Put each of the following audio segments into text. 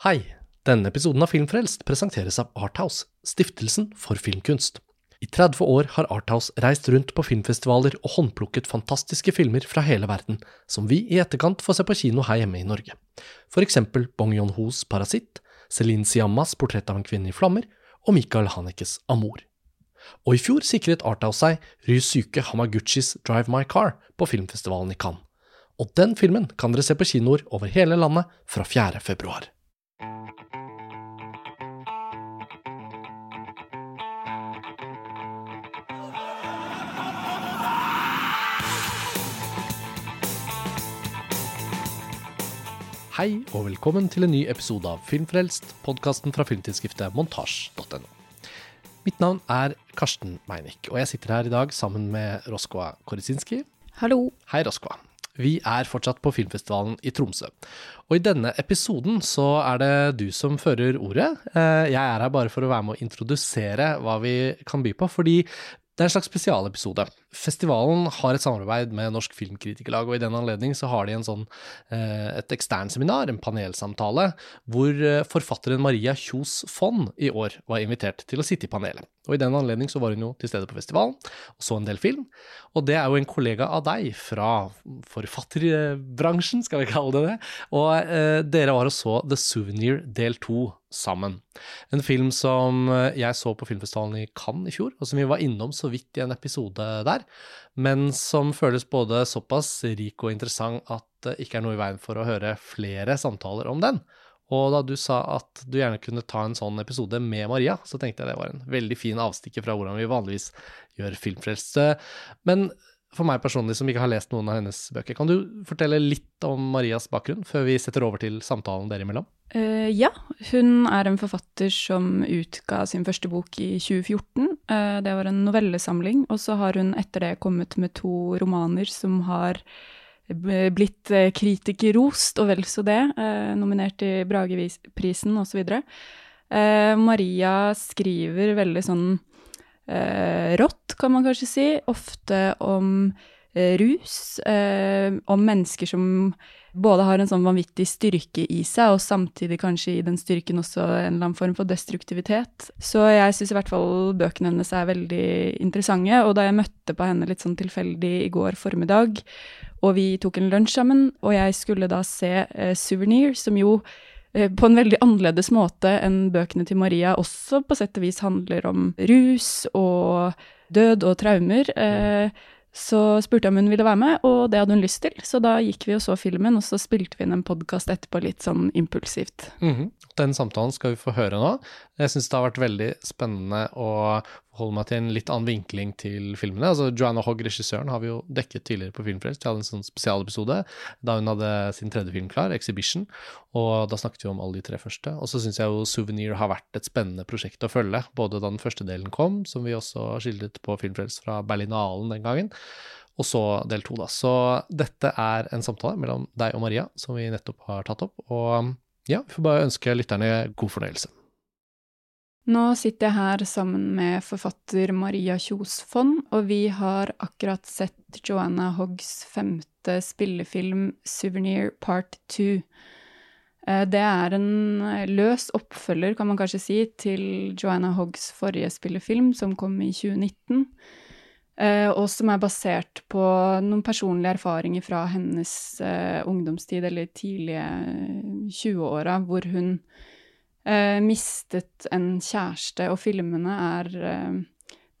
Hei! Denne episoden av Filmfrelst presenteres av Arthouse, stiftelsen for filmkunst. I 30 år har Arthouse reist rundt på filmfestivaler og håndplukket fantastiske filmer fra hele verden, som vi i etterkant får se på kino her hjemme i Norge. For eksempel Bong Yon-hos Parasitt, Celine Siammas Portrett av en kvinne i flammer og Michael Hanekes Amor. Og i fjor sikret Arthouse seg Ryusuke Hamaguchis Drive My Car på filmfestivalen i Cannes. Og den filmen kan dere se på kinoer over hele landet fra 4. februar. Hei og velkommen til en ny episode av Filmfrelst, podkasten fra filmtidsskriftet montasj.no. Mitt navn er Karsten Meinick, og jeg sitter her i dag sammen med Roskva Korisinski. Hallo. Hei, Roskva. Vi er fortsatt på filmfestivalen i Tromsø. Og i denne episoden så er det du som fører ordet. Eh, jeg er her bare for å være med å introdusere hva vi kan by på, fordi det er en slags spesialepisode. Festivalen har et samarbeid med Norsk Filmkritikerlag, og i den anledning så har de en sånn, eh, et eksternseminar, en panelsamtale, hvor eh, forfatteren Maria Kjos Fonn i år var invitert til å sitte i panelet. Og i den anledning så var hun jo til stede på festivalen og så en del film. Og det er jo en kollega av deg fra forfatterbransjen, skal vi kalle det det. Og eh, dere var og så The Souvenir del to sammen. En film som eh, jeg så på filmfestivalen i Cannes i fjor, og som vi var innom så vidt i en episode der, men som føles både såpass rik og interessant at det ikke er noe i veien for å høre flere samtaler om den. Og da du sa at du gjerne kunne ta en sånn episode med Maria, så tenkte jeg det var en veldig fin avstikker fra hvordan vi vanligvis gjør filmfrelste. Men for meg personlig som ikke har lest noen av hennes bøker, kan du fortelle litt om Marias bakgrunn før vi setter over til samtalen dere imellom? Uh, ja, hun er en forfatter som utga sin første bok i 2014. Uh, eh, det var en novellesamling, og så har hun etter det kommet med to romaner som har blitt uh, kritikerrost, og vel så det, nominert til Brageprisen osv. Uh, Maria skriver veldig sånn rått, kan man kanskje si, ofte om rus, om mennesker som både har en sånn vanvittig styrke i seg, og samtidig kanskje i den styrken også en eller annen form for destruktivitet. Så jeg syns i hvert fall bøkene hennes er veldig interessante, og da jeg møtte på henne litt sånn tilfeldig i går formiddag, og vi tok en lunsj sammen, og jeg skulle da se eh, Souvenir, som jo eh, på en veldig annerledes måte enn bøkene til Maria også på sett og vis handler om rus og død og traumer. Eh, så spurte jeg om hun ville være med, og det hadde hun lyst til. Så da gikk vi og så filmen, og så spilte vi inn en podkast etterpå litt sånn impulsivt. Mm -hmm. Den samtalen skal vi få høre nå. Jeg syns det har vært veldig spennende å holde meg til en litt annen vinkling til filmene. Altså Joanna Hogg, regissøren, har vi jo dekket tidligere på Filmfrelst. Vi hadde en sånn spesialepisode da hun hadde sin tredje film klar, 'Exhibition', og da snakket vi om alle de tre første. Og så syns jeg jo 'Souvenir' har vært et spennende prosjekt å følge, både da den første delen kom, som vi også skildret på Filmfrelst fra Berlinalen den gangen, og så del to, da. Så dette er en samtale mellom deg og Maria som vi nettopp har tatt opp. og ja, vi får bare ønske lytterne god fornøyelse. Nå sitter jeg her sammen med forfatter Maria Kjos Fonn, og vi har akkurat sett Joanna Hoggs femte spillefilm Souvenir Part 2. Eh, det er en løs oppfølger, kan man kanskje si, til Joanna Hoggs forrige spillefilm, som kom i 2019. Uh, og som er basert på noen personlige erfaringer fra hennes uh, ungdomstid, eller tidlige 20-åra, hvor hun mistet en kjæreste, og filmene er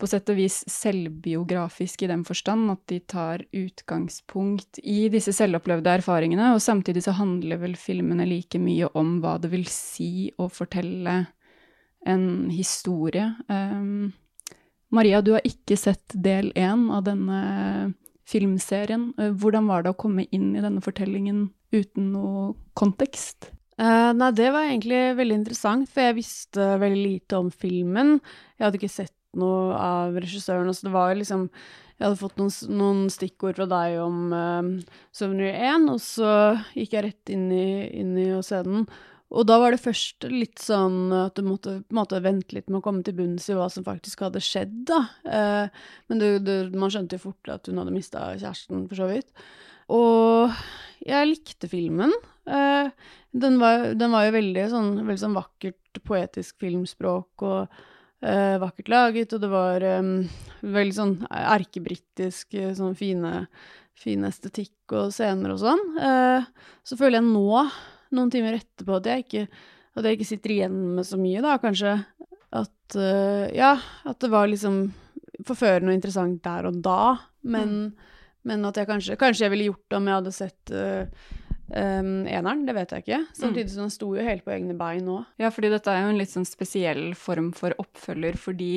på sett og vis selvbiografiske i den forstand at de tar utgangspunkt i disse selvopplevde erfaringene, og samtidig så handler vel filmene like mye om hva det vil si å fortelle en historie. Um, Maria, du har ikke sett del én av denne filmserien. Eh, hvordan var det å komme inn i denne fortellingen uten noe kontekst? Uh, nei, det var egentlig veldig interessant, for jeg visste veldig lite om filmen. Jeg hadde ikke sett noe av regissøren, så det var liksom Jeg hadde fått noen, noen stikkord fra deg om uh, Souvenir 1, og så gikk jeg rett inn i, inn i å se den. Og da var det først litt sånn at du måtte måte vente litt med å komme til bunns i hva som faktisk hadde skjedd, da. Eh, men du, du, man skjønte jo fort at hun hadde mista kjæresten, for så vidt. og jeg likte filmen. Eh, den, var, den var jo veldig sånn, veldig sånn vakkert poetisk filmspråk og eh, vakkert laget, og det var um, veldig sånn erkebritisk, eh, sånn fine, fin estetikk og scener og sånn. Eh, så føler jeg nå, noen timer etterpå, at jeg ikke, at jeg ikke sitter igjen med så mye, da, kanskje. At uh, Ja, at det var liksom forførende og interessant der og da, men, mm. men at jeg kanskje Kanskje jeg ville gjort det om jeg hadde sett uh, Um, eneren, det vet jeg ikke. Samtidig som den sto jo helt på egne bein nå. Ja, fordi dette er jo en litt sånn spesiell form for oppfølger, fordi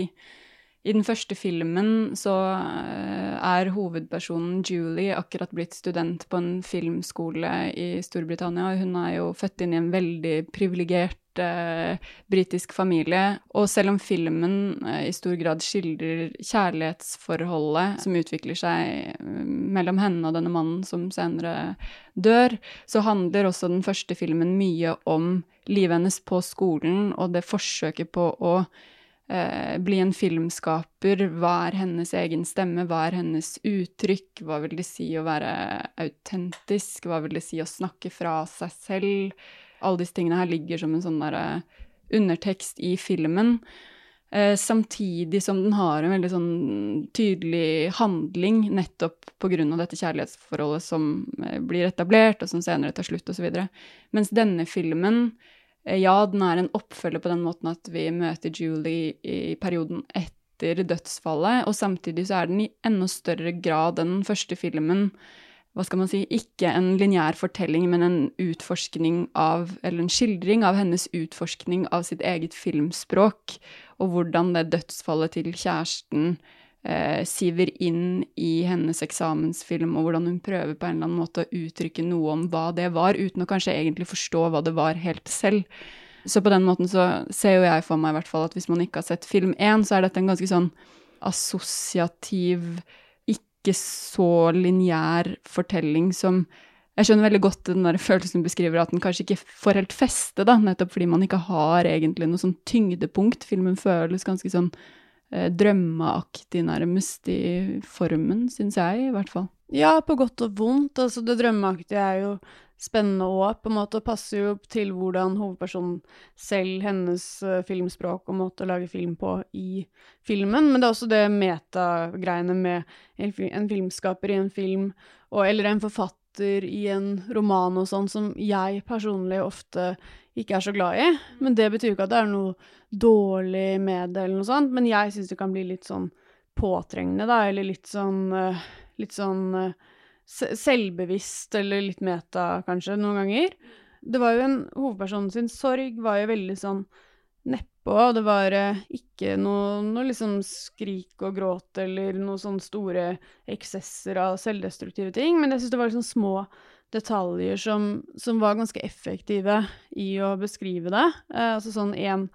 i den første filmen så eh, er hovedpersonen Julie akkurat blitt student på en filmskole i Storbritannia. Hun er jo født inn i en veldig privilegert eh, britisk familie. Og selv om filmen eh, i stor grad skildrer kjærlighetsforholdet som utvikler seg eh, mellom henne og denne mannen som senere dør, så handler også den første filmen mye om livet hennes på skolen og det forsøket på å eh, bli en filmskaper. Hva er hennes egen stemme? Hva er hennes uttrykk? Hva vil det si å være autentisk? Hva vil det si å snakke fra seg selv? Alle disse tingene her ligger som en sånn derre undertekst i filmen. Eh, samtidig som den har en veldig sånn tydelig handling nettopp pga. dette kjærlighetsforholdet som eh, blir etablert, og som senere tar slutt, osv. Mens denne filmen ja, den er en oppfølger på den måten at vi møter Julie i perioden etter dødsfallet, og samtidig så er den i enda større grad enn den første filmen hva skal man si, ikke en lineær fortelling, men en utforskning av, eller en skildring av hennes utforskning av sitt eget filmspråk, og hvordan det dødsfallet til kjæresten eh, siver inn i hennes eksamensfilm, og hvordan hun prøver på en eller annen måte å uttrykke noe om hva det var, uten å kanskje egentlig forstå hva det var helt selv. Så på den måten så ser jo jeg for meg i hvert fall at hvis man ikke har sett film én, så er dette en ganske sånn assosiativ, ikke så lineær fortelling som jeg skjønner veldig godt den der følelsen beskriver at den kanskje ikke får helt feste, da, nettopp fordi man ikke har egentlig noe sånn tyngdepunkt. Filmen føles ganske sånn eh, drømmeaktig nærmest i formen, syns jeg i hvert fall. Ja, på godt og vondt. Altså, det drømmeaktige er jo spennende òg, på en måte, og passer jo til hvordan hovedpersonen selv, hennes uh, filmspråk og måte å lage film på i filmen. Men det er også det metagreiene med en, filmskaper i en film, og, eller en forfatter i en roman og sånn, som jeg personlig ofte ikke er så glad i. Men det betyr jo ikke at det er noe dårlig med det, eller noe sånt. Men jeg syns det kan bli litt sånn påtrengende, da, eller litt sånn uh, Litt sånn uh, selvbevisst, eller litt meta, kanskje, noen ganger. Det var jo en Hovedpersonen sin sorg var jo veldig sånn nedpå, og det var uh, ikke noe, noe liksom skrik og gråt eller noe sånn store eksesser av selvdestruktive ting, men jeg syns det var liksom små detaljer som, som, var ganske effektive i å beskrive det. Eh, altså sånn en,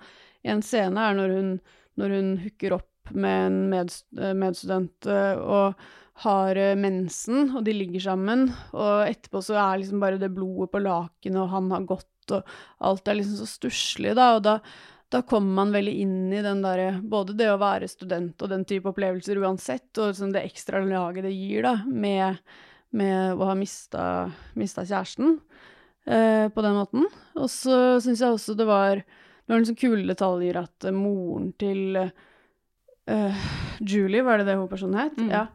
en, scene er når hun, når hun hooker opp med en med, eh, medstudent eh, og har eh, mensen, og de ligger sammen, og etterpå så er liksom bare det blodet på lakenet, og han har gått, og alt er liksom så stusslig, da, og da, da kommer man veldig inn i den derre Både det å være student og den type opplevelser uansett, og liksom det ekstra laget det gir, da, med med å ha mista, mista kjæresten eh, på den måten. Og så syns jeg også det var var liksom kule detaljer at uh, moren til eh, Julie, var det det hovedpersonen het? Mm. Ja.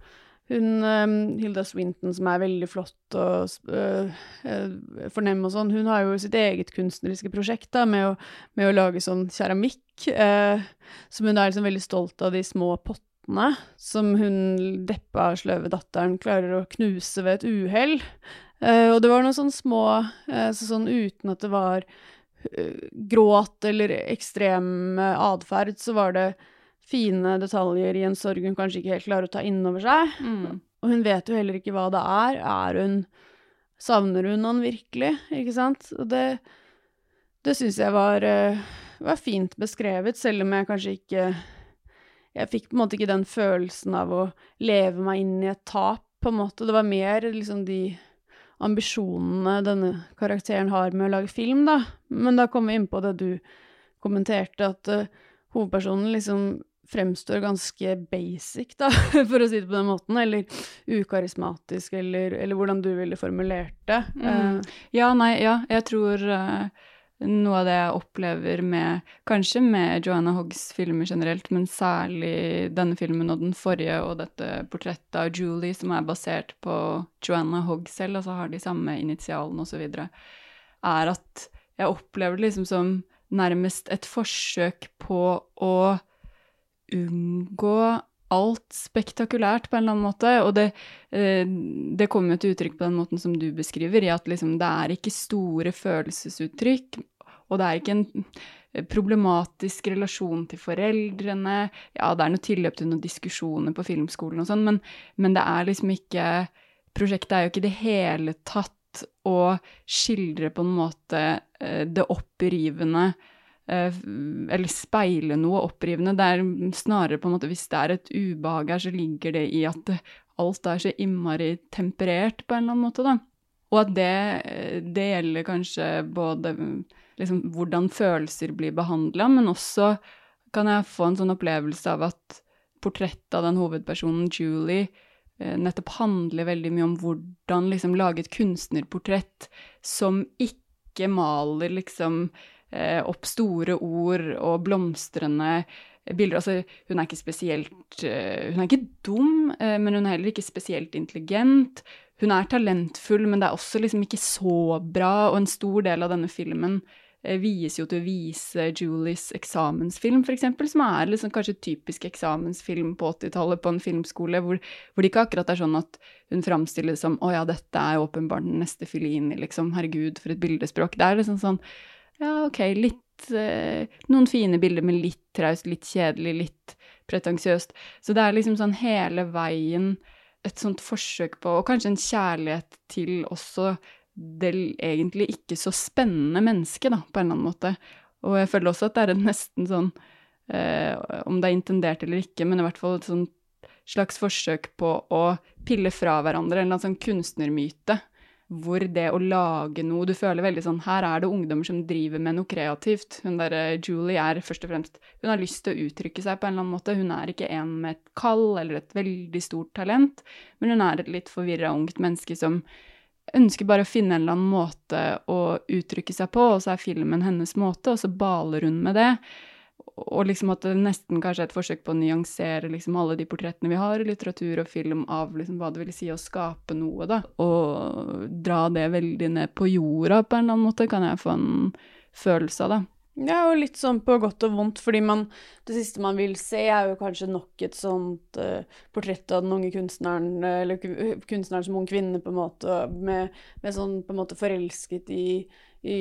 Hun um, Hilda Swinton, som er veldig flott og uh, fornem og sånn, hun har jo sitt eget kunstneriske prosjekt da, med å, med å lage sånn keramikk, som hun er liksom veldig stolt av de små pottene kattene som hun deppa, sløve datteren klarer å knuse ved et uhell. Uh, og det var noen sånne små uh, så sånn uten at det var uh, gråt eller ekstrem atferd, så var det fine detaljer i en sorg hun kanskje ikke helt klarer å ta inn over seg. Mm. Og hun vet jo heller ikke hva det er. Er hun Savner hun han virkelig? Ikke sant? Og det, det syns jeg var, var fint beskrevet, selv om jeg kanskje ikke jeg fikk på en måte ikke den følelsen av å leve meg inn i et tap, på en måte. Det var mer liksom de ambisjonene denne karakteren har med å lage film, da. Men da kom vi inn på det du kommenterte, at uh, hovedpersonen liksom fremstår ganske basic, da, for å si det på den måten. Eller ukarismatisk, eller, eller hvordan du ville formulert det. Mm. Uh, Ja, nei, ja. Jeg tror eh, noe av det jeg opplever med Kanskje med Joanna Hoggs filmer generelt, men særlig denne filmen og den forrige og dette portrettet av Julie, som er basert på Joanna Hogg selv, altså har de samme initialene osv., er at jeg opplever det liksom som nærmest et forsøk på å unngå alt spektakulært på en eller annen måte. Og det, eh, det kommer jo til uttrykk på den måten som du beskriver, i at liksom det er ikke store følelsesuttrykk, og det er ikke en problematisk relasjon til foreldrene. Ja, det er noe tilløp til noen diskusjoner på filmskolen og sånn, men, men det er liksom ikke Prosjektet er jo ikke i det hele tatt å skildre på en måte eh, det opprivende eh, eller speile noe opprivende. Det er snarere på en måte Hvis det er et ubehag her, så ligger det i at alt er så innmari temperert på en eller annen måte, da. Og at det, det gjelder kanskje både liksom, hvordan følelser blir behandla, men også kan jeg få en sånn opplevelse av at portrettet av den hovedpersonen, Julie, eh, nettopp handler veldig mye om hvordan liksom lage et kunstnerportrett som ikke maler liksom eh, opp store ord og blomstrende bilder. Altså, hun er ikke spesielt eh, Hun er ikke dum, eh, men hun er heller ikke spesielt intelligent. Hun er talentfull, men det er også liksom ikke så bra, og en stor del av denne filmen eh, vies jo til å vise Julies eksamensfilm, eksempel, som er liksom kanskje typisk eksamensfilm på 80-tallet på en filmskole, hvor, hvor det ikke akkurat er sånn at hun framstilles som 'Å ja, dette er åpenbart den neste Fellini', liksom. Herregud, for et bildespråk. Det er liksom sånn Ja, ok, litt eh, Noen fine bilder, men litt traust, litt kjedelig, litt pretensiøst. Så det er liksom sånn hele veien et sånt forsøk på, og kanskje en kjærlighet til også det egentlig ikke så spennende mennesket, da, på en eller annen måte. Og jeg føler også at det er en nesten sånn, eh, om det er intendert eller ikke, men i hvert fall et sånt slags forsøk på å pille fra hverandre en eller annen sånn kunstnermyte. Hvor det å lage noe Du føler veldig sånn Her er det ungdommer som driver med noe kreativt. Hun derre Julie er først og fremst Hun har lyst til å uttrykke seg på en eller annen måte. Hun er ikke en med et kall eller et veldig stort talent, men hun er et litt forvirra ungt menneske som ønsker bare å finne en eller annen måte å uttrykke seg på, og så er filmen hennes måte, og så baler hun med det. Og liksom at det nesten kanskje er et forsøk på å nyansere liksom alle de portrettene vi har i litteratur og film av liksom hva det vil si å skape noe, da. Og dra det veldig ned på jorda på en eller annen måte, kan jeg få en følelse av, da. Ja, og litt sånn på godt og vondt, fordi man Det siste man vil se, er jo kanskje nok et sånt uh, portrett av den unge kunstneren, eller kunstneren som ung kvinne, på en måte, med, med sånn på en måte forelsket i, i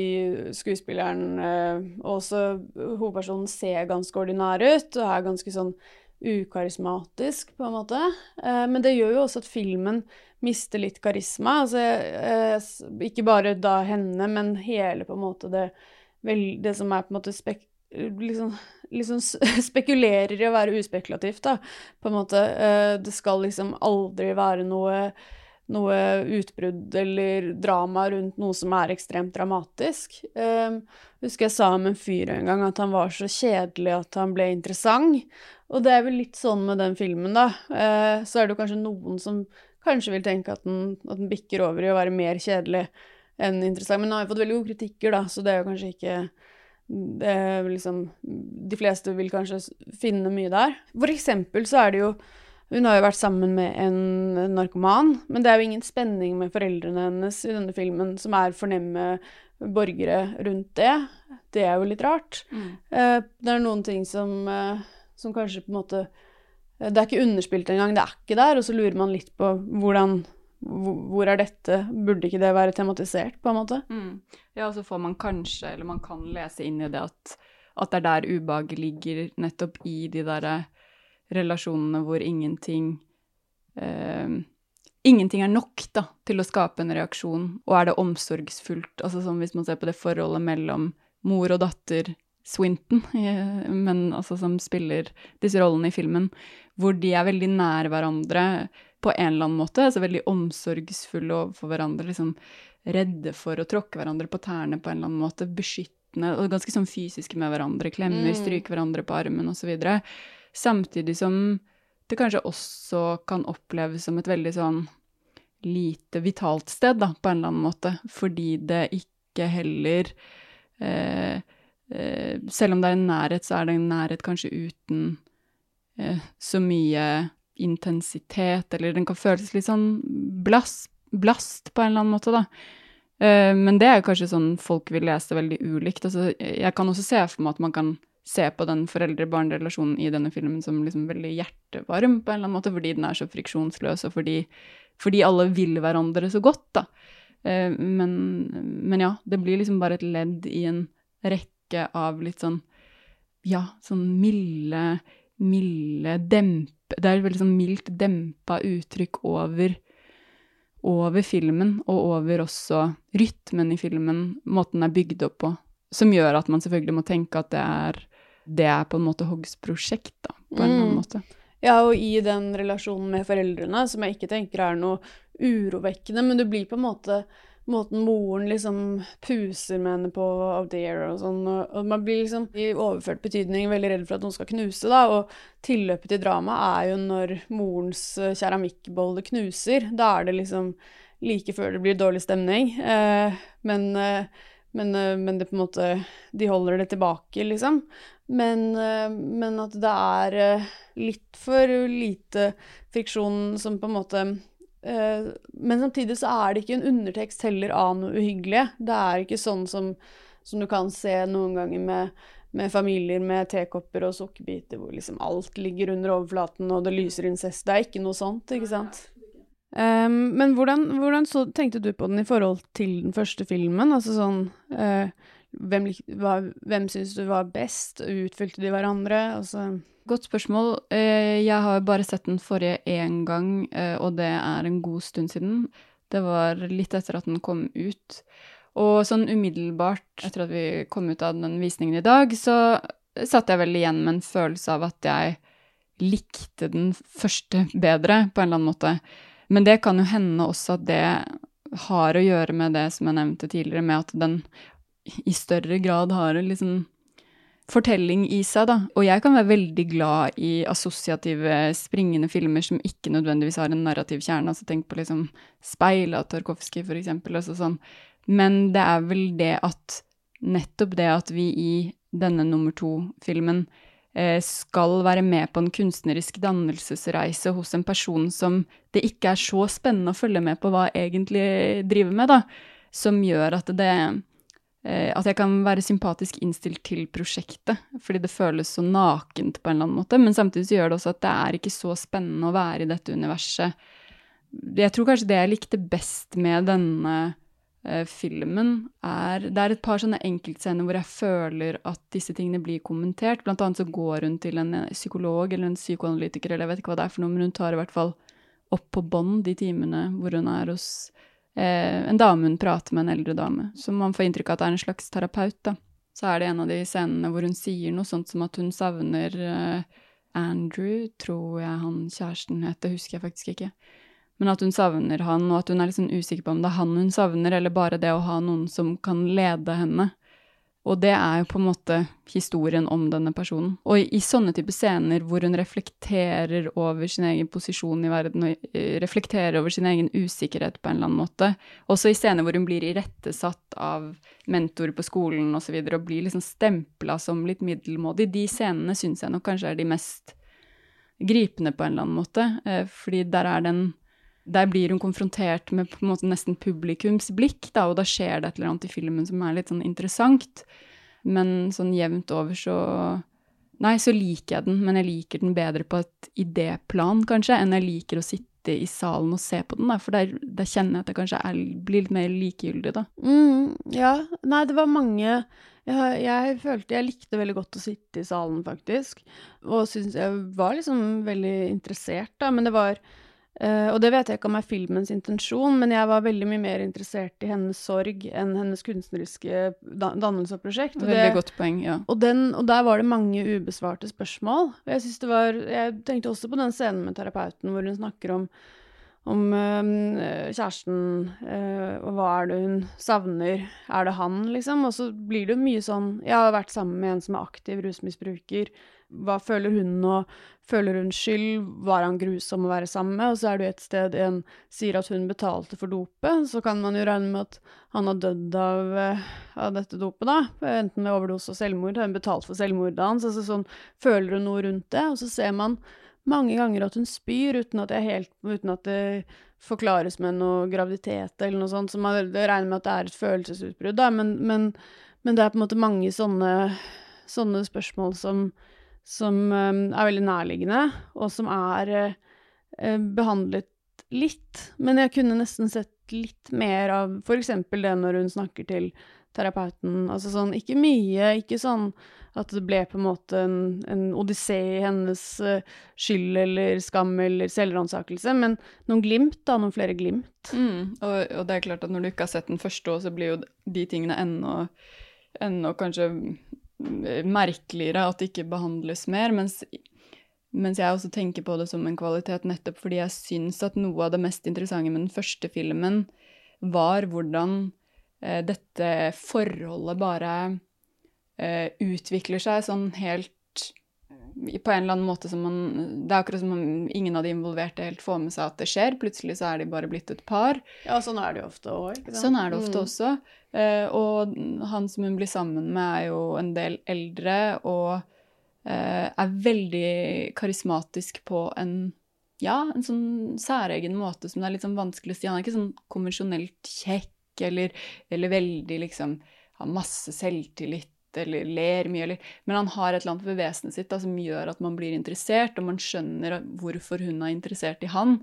skuespilleren. Uh, og også hovedpersonen ser ganske ordinær ut, og er ganske sånn ukarismatisk, på en måte. Eh, men det gjør jo også at filmen mister litt karisma. Altså, eh, ikke bare da henne, men hele på en måte det, det som er på en måte spek, liksom, liksom spekulerer i å være uspekulativt, da, på en måte. Eh, det skal liksom aldri være noe noe utbrudd eller drama rundt noe som er ekstremt dramatisk. Jeg husker jeg sa om en fyr en gang at han var så kjedelig at han ble interessant. Og det er vel litt sånn med den filmen, da. Eh, så er det kanskje noen som kanskje vil tenke at den, at den bikker over i å være mer kjedelig enn interessant. Men den har jo fått veldig gode kritikker, da, så det er jo kanskje ikke liksom De fleste vil kanskje finne mye der. For eksempel så er det jo Hun har jo vært sammen med en narkoman, men det er jo ingen spenning med foreldrene hennes i denne filmen, som er fornemme borgere rundt det. Det er jo litt rart. Eh, Det er noen ting som, eh, som kanskje på en måte eh, Det er ikke underspilt engang, det er ikke der, og så lurer man litt på hvordan hvor hvor er dette? Burde ikke det være tematisert, på en måte? Mm. Ja, og så får man kanskje, eller man kan lese inn i det at, at det er der ubehaget ligger, nettopp i de derre relasjonene hvor ingenting eh, Ingenting er nok da, til å skape en reaksjon, og er det omsorgsfullt? Altså sånn hvis man ser på det forholdet mellom mor og datter Swinton, men altså som spiller disse rollene i filmen, hvor de er veldig nær hverandre på en eller annen måte, altså veldig omsorgsfulle overfor hverandre, liksom redde for å tråkke hverandre på tærne på en eller annen måte, beskyttende og ganske sånn fysiske med hverandre, klemmer, Mm. stryker hverandre på armen osv. Samtidig som det kanskje også kan oppleves som et veldig sånn lite vitalt sted, da, på en eller annen måte, fordi det ikke heller eh, eh, Selv om det er en nærhet, så er det en nærhet kanskje uten eh, så mye intensitet, eller den kan føles litt sånn blast, blast på en eller annen måte, da. Eh, men det er jo kanskje sånn folk vil lese veldig ulikt. Altså, jeg kan også se for meg at man kan se på den foreldre-barn-relasjonen i denne filmen som liksom veldig hjertevarm, på en eller annen måte, fordi den er så friksjonsløs, og fordi, fordi alle vil hverandre så godt, da. Eh, men, men ja, det blir liksom bare et ledd i en rekke av litt sånn ja, sånn milde, milde dempe Det er et veldig sånn mildt dempa uttrykk over, over filmen, og over også rytmen i filmen, måten den er bygd opp på, som gjør at man selvfølgelig må tenke at det er, det er på en måte Hoggs prosjekt, da, på en eller annen Mm. måte. Ja, og i den relasjonen med foreldrene, som jeg ikke tenker er noe urovekkende, men det blir på en måte måten moren liksom puser med henne på of the year og sånn, og, man blir liksom i overført betydning veldig redd for at noen skal knuse, da, og tilløpet til drama er jo når morens eh, keramikkbolle knuser, da er det liksom like før det blir dårlig stemning, eh, men, eh, men, eh, men det på en måte, de holder det tilbake, liksom. Men, eh, men at det er eh, litt for lite friksjon som på en måte Men samtidig så er det ikke en undertekst heller av noe uhyggelig. Det er ikke sånn som, som du kan se noen ganger med, med familier med tekopper og sukkerbiter hvor liksom alt ligger under overflaten og det lyser incest. Det er ikke noe sånt, ikke sant? Ehm, men hvordan, hvordan så, tenkte du på den i forhold til den første filmen? Altså sånn uh, Hvem, hva- hvem syns du var best? Utfylte de hverandre? Altså Godt spørsmål. Eh, Jeg har bare sett den forrige én gang, eh, og det er en god stund siden. Det var litt etter at den kom ut. Og sånn umiddelbart etter at vi kom ut av den visningen i dag, så satt jeg vel igjen med en følelse av at jeg likte den første bedre, på en eller annen måte. Men det kan jo hende også at det har å gjøre med det som jeg nevnte tidligere, med at den i større grad har en liksom fortelling i seg, da. Og jeg kan være veldig glad i assosiative, springende filmer som ikke nødvendigvis har en narrativ kjerne. Altså tenk på liksom Speil av Tarkovskij, for eksempel. Altså sånn. Men det er vel det at nettopp det at vi i denne nummer to-filmen skal være med på en kunstnerisk dannelsesreise hos en person som det ikke er så spennende å følge med på hva egentlig driver med, da, som gjør at det eh, at jeg kan være sympatisk innstilt til prosjektet, fordi det føles så nakent på en eller annen måte, men samtidig så gjør det også at det er ikke så spennende å være i dette universet. Jeg tror kanskje det jeg likte best med denne eh, filmen, er Det er et par sånne enkeltscener hvor jeg føler at disse tingene blir kommentert. Blant annet så går hun til en eh, psykolog eller en psykoanalytiker, eller jeg vet ikke hva det er for noe, men hun tar i hvert fall opp på bånd de timene hvor hun er hos eh, en dame hun prater med, en eldre dame, Så man får inntrykk av at det er en slags terapeut, da. Så er det en av de scenene hvor hun sier noe sånt som at hun savner eh, Andrew, tror jeg han kjæresten heter, husker jeg faktisk ikke. Men at hun savner han, og at hun er sånn usikker på om det er han hun savner, eller bare det å ha noen som kan lede henne. Og det er jo på en måte historien om denne personen. Og i, i sånne type scener hvor hun reflekterer over sin egen posisjon i verden, og eh, reflekterer over sin egen usikkerhet på en eller annen måte, også i scener hvor hun blir irettesatt av mentor på skolen osv., og, så videre, og blir liksom stempla som litt middelmådig, de scenene syns jeg nok kanskje er de mest gripende på en eller annen måte, eh, fordi der er den der blir hun konfrontert med på en måte nesten publikumsblikk, da, og da skjer det et eller annet i filmen som er litt sånn interessant. Men sånn jevnt over så Nei, så liker jeg den, men jeg liker den bedre på et idéplan, kanskje, enn jeg liker å sitte i salen og se på den, da, for der, der kjenner jeg at jeg kanskje er, blir litt mer likegyldig, da. Mm, ja. Nei, det var mange jeg, jeg følte jeg likte veldig godt å sitte i salen, faktisk. Og syns jeg var liksom veldig interessert, da. Men det var eh, Og det vet jeg ikke om er filmens intensjon, men jeg var veldig mye mer interessert i hennes sorg enn hennes kunstneriske da dannelse og prosjekt. Og Veldig det- godt poeng, ja. og, den, og der var det mange ubesvarte spørsmål. Og Jeg, var, jeg tenkte også på den scenen med terapeuten hvor hun snakker om, om uh, kjæresten, uh, og hva er det hun savner, er det han, liksom? Og så blir det jo mye sånn Jeg har vært sammen med en som er aktiv rusmisbruker. Hva føler hun nå? Føler hun skyld? Var han grusom å være sammen med? Og så er det et sted en sier at hun betalte for dopet, så kan man jo regne med at han har dødd av, eh, av dette dopet, da. Enten med overdose og selvmord. Hun betalt for selvmordet hans? Altså sånn, føler hun noe rundt det? Og så ser man mange ganger at hun spyr uten at, helt, uten at det forklares med noe graviditet eller noe sånt. Så man regner med at det er et følelsesutbrudd, da. Men, men, men, det er på en måte mange sånne, sånne spørsmål som, som um, er veldig nærliggende, og som er uh, behandlet litt. Men jeg kunne nesten sett litt mer av f.eks. det når hun snakker til terapeuten. Altså sånn, ikke mye, ikke sånn at det ble på en måte en, en odyssé i hennes uh, skyld eller skam eller selvransakelse, men noen glimt, da, noen flere glimt. Mm, og, og, det er klart at når du ikke har sett den første så blir jo de tingene ennå, ennå kanskje merkeligere at det ikke behandles mer, mens, mens jeg også tenker på det som en kvalitet nettopp fordi jeg syns at noe av det mest interessante med den første filmen var hvordan eh, dette forholdet bare eh, utvikler seg sånn helt på en eller annen måte som man Det er akkurat som om ingen av de involverte helt får med seg at det skjer. Plutselig så er de bare blitt et par. Ja, sånn er det jo ofte òg. Sånn er det ofte mm. også. Uh, og han som hun blir sammen med, er jo en del eldre og uh, er veldig karismatisk på en ja, en sånn særegen måte som det er litt sånn vanskelig å si. Han er ikke sånn konvensjonelt kjekk eller, eller veldig liksom Har masse selvtillit eller ler mye, eller Men han har et eller annet ved vesenet sitt da, som gjør at man blir interessert, og man skjønner hvorfor hun er interessert i han.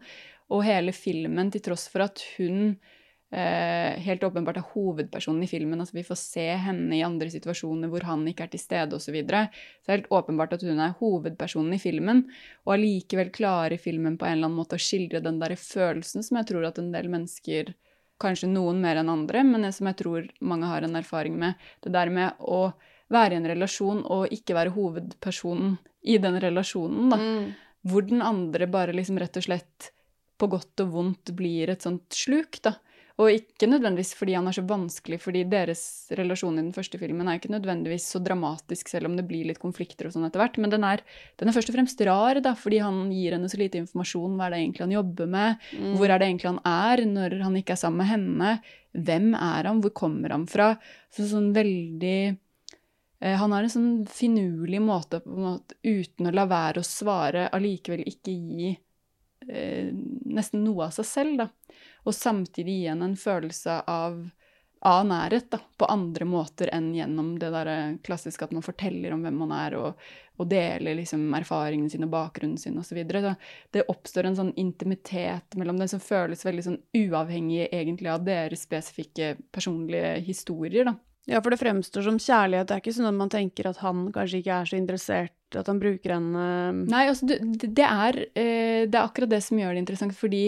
Og hele filmen, til tross for at hun eh, helt åpenbart er hovedpersonen i filmen, altså vi får se henne i andre situasjoner hvor han ikke er til stede osv., så, videre, så er det helt åpenbart at hun er hovedpersonen i filmen, og allikevel klarer filmen på en eller annen måte å skildre den der følelsen som jeg tror at en del mennesker Kanskje noen mer enn andre, men det som jeg tror mange har en erfaring med. Det der med å være i en relasjon og ikke være hovedpersonen i den relasjonen, da. Mm. Hvor den andre bare liksom rett og slett på godt og vondt blir et sånt sluk, da. Og ikke nødvendigvis fordi han er så vanskelig, fordi deres relasjon i den første filmen er ikke nødvendigvis så dramatisk, selv om det blir litt konflikter og sånn etter hvert. Men den er, den er, først og fremst rar, da, fordi han gir henne så lite informasjon. Hva er det egentlig han jobber med? Mm. Hvor er det egentlig han er når han ikke er sammen med henne? Hvem er han? Hvor kommer han fra? Så sånn veldig eh, han har en sånn finurlig måte, på en måte, uten å la være å svare, allikevel ikke gi eh, nesten noe av seg selv, da og samtidig gi henne en følelse av, av nærhet da, på andre måter enn gjennom det der klassiske at man forteller om hvem man er, og, og deler liksom erfaringene sine og bakgrunnen sin osv. Det oppstår en sånn intimitet mellom dem som føles veldig sånn uavhengig egentlig av deres spesifikke personlige historier. da. Ja, for det fremstår som kjærlighet. Det er ikke sånn at man tenker at han kanskje ikke er så interessert, at han bruker henne Nei, altså det, det, er, eh, det er akkurat det som gjør det interessant, fordi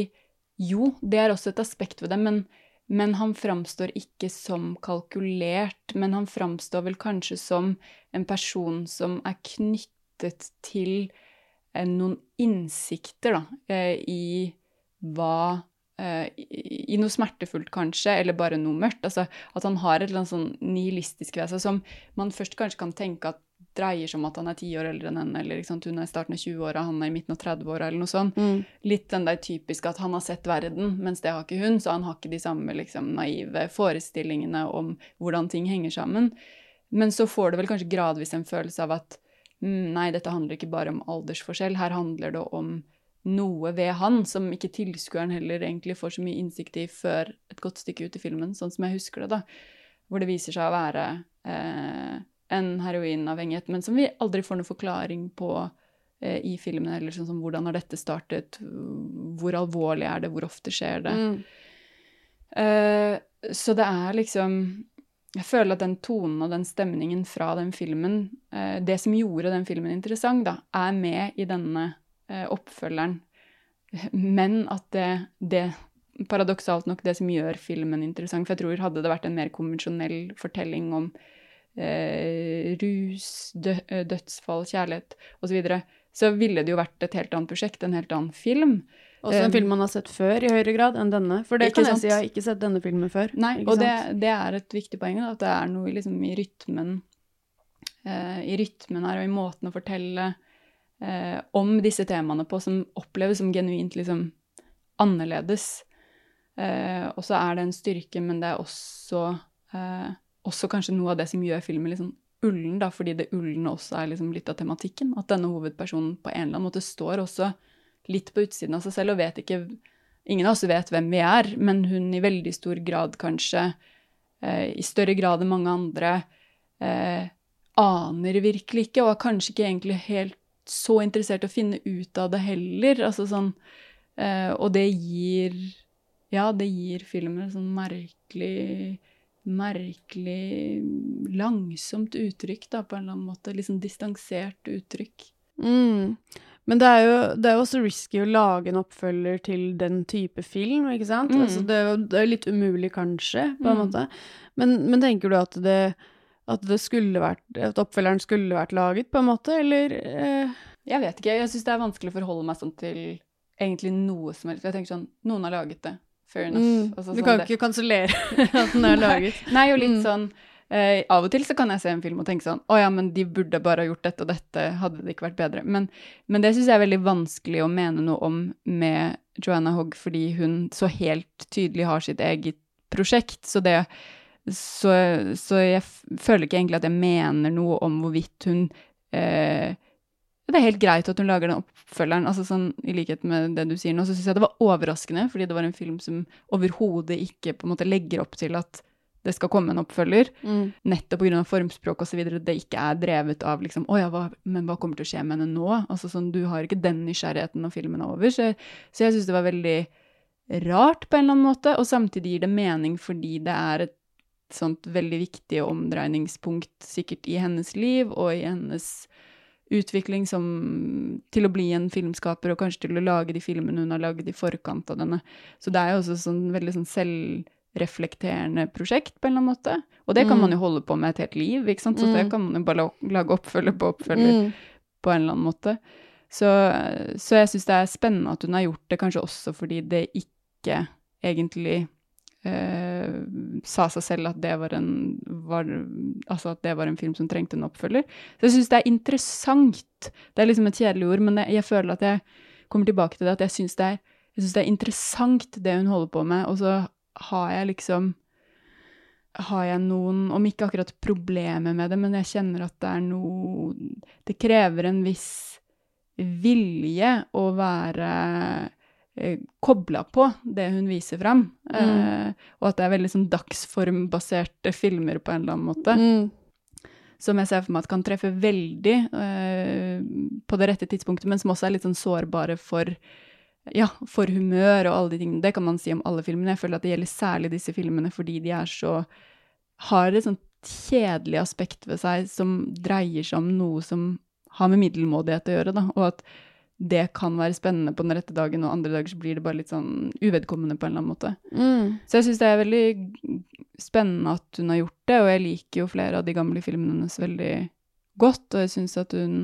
jo, det er også et aspekt ved det, men, men han framstår ikke som kalkulert. Men han framstår vel kanskje som en person som er knyttet til eh, noen innsikter, da, eh, i hva eh, i noe smertefullt, kanskje, eller bare noe mørkt. Altså, at han har et eller annet sånn nihilistisk ved seg som man først kanskje kan tenke at dreier seg om at han er ti år eldre enn henne, eller hun er i starten av 20-åra, han er i midten av 30-åra, eller noe sånt. Mm. Litt den der typiske at han har sett verden, mens det har ikke hun, så han har ikke de samme liksom, naive forestillingene om hvordan ting henger sammen. Men så får du vel kanskje gradvis en følelse av at mm, nei, dette handler ikke bare om aldersforskjell, her handler det om noe ved han som ikke tilskueren heller egentlig får så mye innsikt i før et godt stykke ut i filmen, sånn som jeg husker det, da. Hvor det viser seg å være eh, en heroinavhengighet, men som vi aldri får noen forklaring på eh, i filmen. Eller sånn som hvordan har dette startet, hvor alvorlig er det, hvor ofte skjer det. Mm. Eh, så det er liksom Jeg føler at den tonen og den stemningen fra den filmen, eh, det som gjorde den filmen interessant, da, er med i denne uh, oppfølgeren. Men at det, det paradoksalt nok det som gjør filmen interessant. For jeg tror hadde det vært en mer konvensjonell fortelling om eh, rus, dø, dødsfall, kjærlighet osv., så, videre, så ville det jo vært et helt annet prosjekt, en helt annen film. Også en Um, film man har sett før i høyere grad enn denne. For det kan jeg sant? si, jeg har ikke sett denne filmen før. Nei, og det, det er et viktig poeng, da, at det er noe liksom, i rytmen eh, I rytmen her og i måten å fortelle eh, om disse temaene på som oppleves som genuint liksom annerledes. Eh, og så er det en styrke, men det er også, eh, også kanskje noe av det som gjør filmen litt sånn ullen, da, fordi det ulne også er liksom litt av tematikken. At denne hovedpersonen på en eller annen måte står også litt på utsiden av seg selv og vet ikke Ingen av oss vet hvem vi er, men hun i veldig stor grad kanskje, eh, i større grad enn mange andre, eh, aner virkelig ikke, og er kanskje ikke egentlig helt så interessert i å finne ut av det heller. Altså sånn eh, Og det gir Ja, det gir filmen en sånn merkelig Merkelig langsomt uttrykk, da, på en eller annen måte. Litt sånn distansert uttrykk. Mm. Men det er, jo, det er jo også risky å lage en oppfølger til den type film, ikke sant? Mm. Altså, det, er jo, det er litt umulig, kanskje, på en Mm. måte. Men, men tenker du at det, at det skulle vært At oppfølgeren skulle vært laget, på en måte, eller eh, Jeg vet ikke. Jeg syns det er vanskelig å forholde meg sånn til egentlig noe som helst. Jeg tenker sånn Noen har laget det. Fair enough. mm, Altså, Du sånn kan det- ikke kansellere at den er laget. Nei, og litt Mm. sånn eh, Av og til så kan jeg se en film og tenke sånn Å ja, men de burde bare ha gjort dette og dette, hadde det ikke vært bedre. Men, men det syns jeg er veldig vanskelig å mene noe om med Joanna Hogg, fordi hun så helt tydelig har sitt eget prosjekt. Så det Så, så jeg føler ikke egentlig at jeg mener noe om hvorvidt hun eh, det er helt greit at hun lager den oppfølgeren. altså sånn, I likhet med det du sier nå, så syns jeg det var overraskende, fordi det var en film som overhodet ikke på en måte legger opp til at det skal komme en oppfølger, Mm. nettopp pga. formspråk osv. Det ikke er drevet av liksom Å ja, hva, men hva kommer til å skje med henne nå? Altså sånn, Du har ikke den nysgjerrigheten når filmen er over. Så, så jeg syns det var veldig rart på en eller annen måte, og samtidig gir det mening fordi det er et sånt veldig viktig omdreiningspunkt sikkert i hennes liv og i hennes utvikling som, til å bli en filmskaper, og kanskje til å lage de filmene hun har lagd i forkant av denne. Så det er jo også sånn veldig sånn selvreflekterende prosjekt, på en eller annen måte. Og det kan Mm. man jo holde på med et helt liv, ikke sant. Så Mm. det kan man jo bare lage oppfølger på oppfølger Mm. på en eller annen måte. Så, så jeg syns det er spennende at hun har gjort det, kanskje også fordi det ikke egentlig eh, sa seg selv at det var en var, Altså at det var en film som trengte en oppfølger. Så jeg syns det er interessant. Det er liksom et kjedelig ord, men jeg, jeg føler at jeg kommer tilbake til det, at jeg syns det, det er interessant det hun holder på med, og så har jeg liksom har jeg noen, om ikke akkurat problemer med det, men jeg kjenner at det er noe Det krever en viss vilje å være kobla på det hun viser fram. Eh, og at det er veldig sånn dagsformbaserte filmer på en eller annen måte. Mm. Som jeg ser for meg at kan treffe veldig eh, på det rette tidspunktet, men som også er litt sånn sårbare for ja, for humør og alle de tingene. Det kan man si om alle filmene. Jeg føler at det gjelder særlig disse filmene fordi de er så har et sånt kjedelig aspekt ved seg som dreier seg om noe som har med middelmådighet å gjøre, da. Og at det kan være spennende på den rette dagen, og andre dager så blir det bare litt sånn uvedkommende på en eller annen måte. Mm. Så jeg syns det er veldig spennende at hun har gjort det, og jeg liker jo flere av de gamle filmene hennes veldig godt, og jeg syns at hun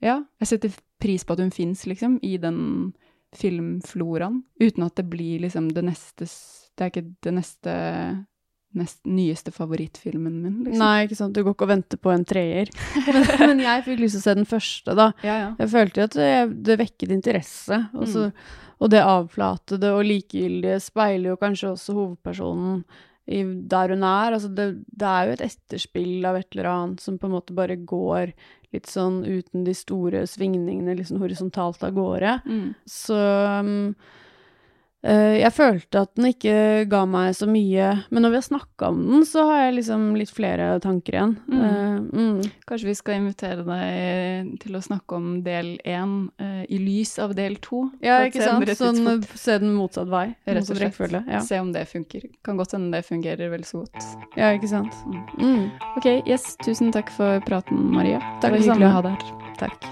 Ja, jeg setter pris på at hun fins, liksom, i den filmfloraen, uten at det blir liksom det neste Det er ikke det neste nest, nyeste favorittfilmen min, liksom. Nei, ikke sant. Du går ikke og venter på en treer. Men, men jeg fikk lyst til å se den første, da. Ja, ja. Jeg følte at det, det vekket interesse, og, så, og det avflatede og likegyldige speiler jo kanskje også hovedpersonen i, der hun er. Altså det, det er jo et etterspill av et eller annet som på en måte bare går litt sånn uten de store svingningene, liksom horisontalt av gårde. Mm. Så um, jeg følte at den ikke ga meg så mye, men når vi har snakka om den, så har jeg liksom litt flere tanker igjen. Mm. Uh, mm. Kanskje vi skal invitere deg til å snakke om del én uh, i lys av del to? Ja, ikke sant? Sånn eh, se den motsatt vei. Rett og slett. Ja. Se om det funker. Kan godt hende det fungerer vel så godt. ja, ikke sant. Mm. Mm. Ok, yes, tusen takk for praten, Maria. Takk det var hyggelig å ha deg her. Takk.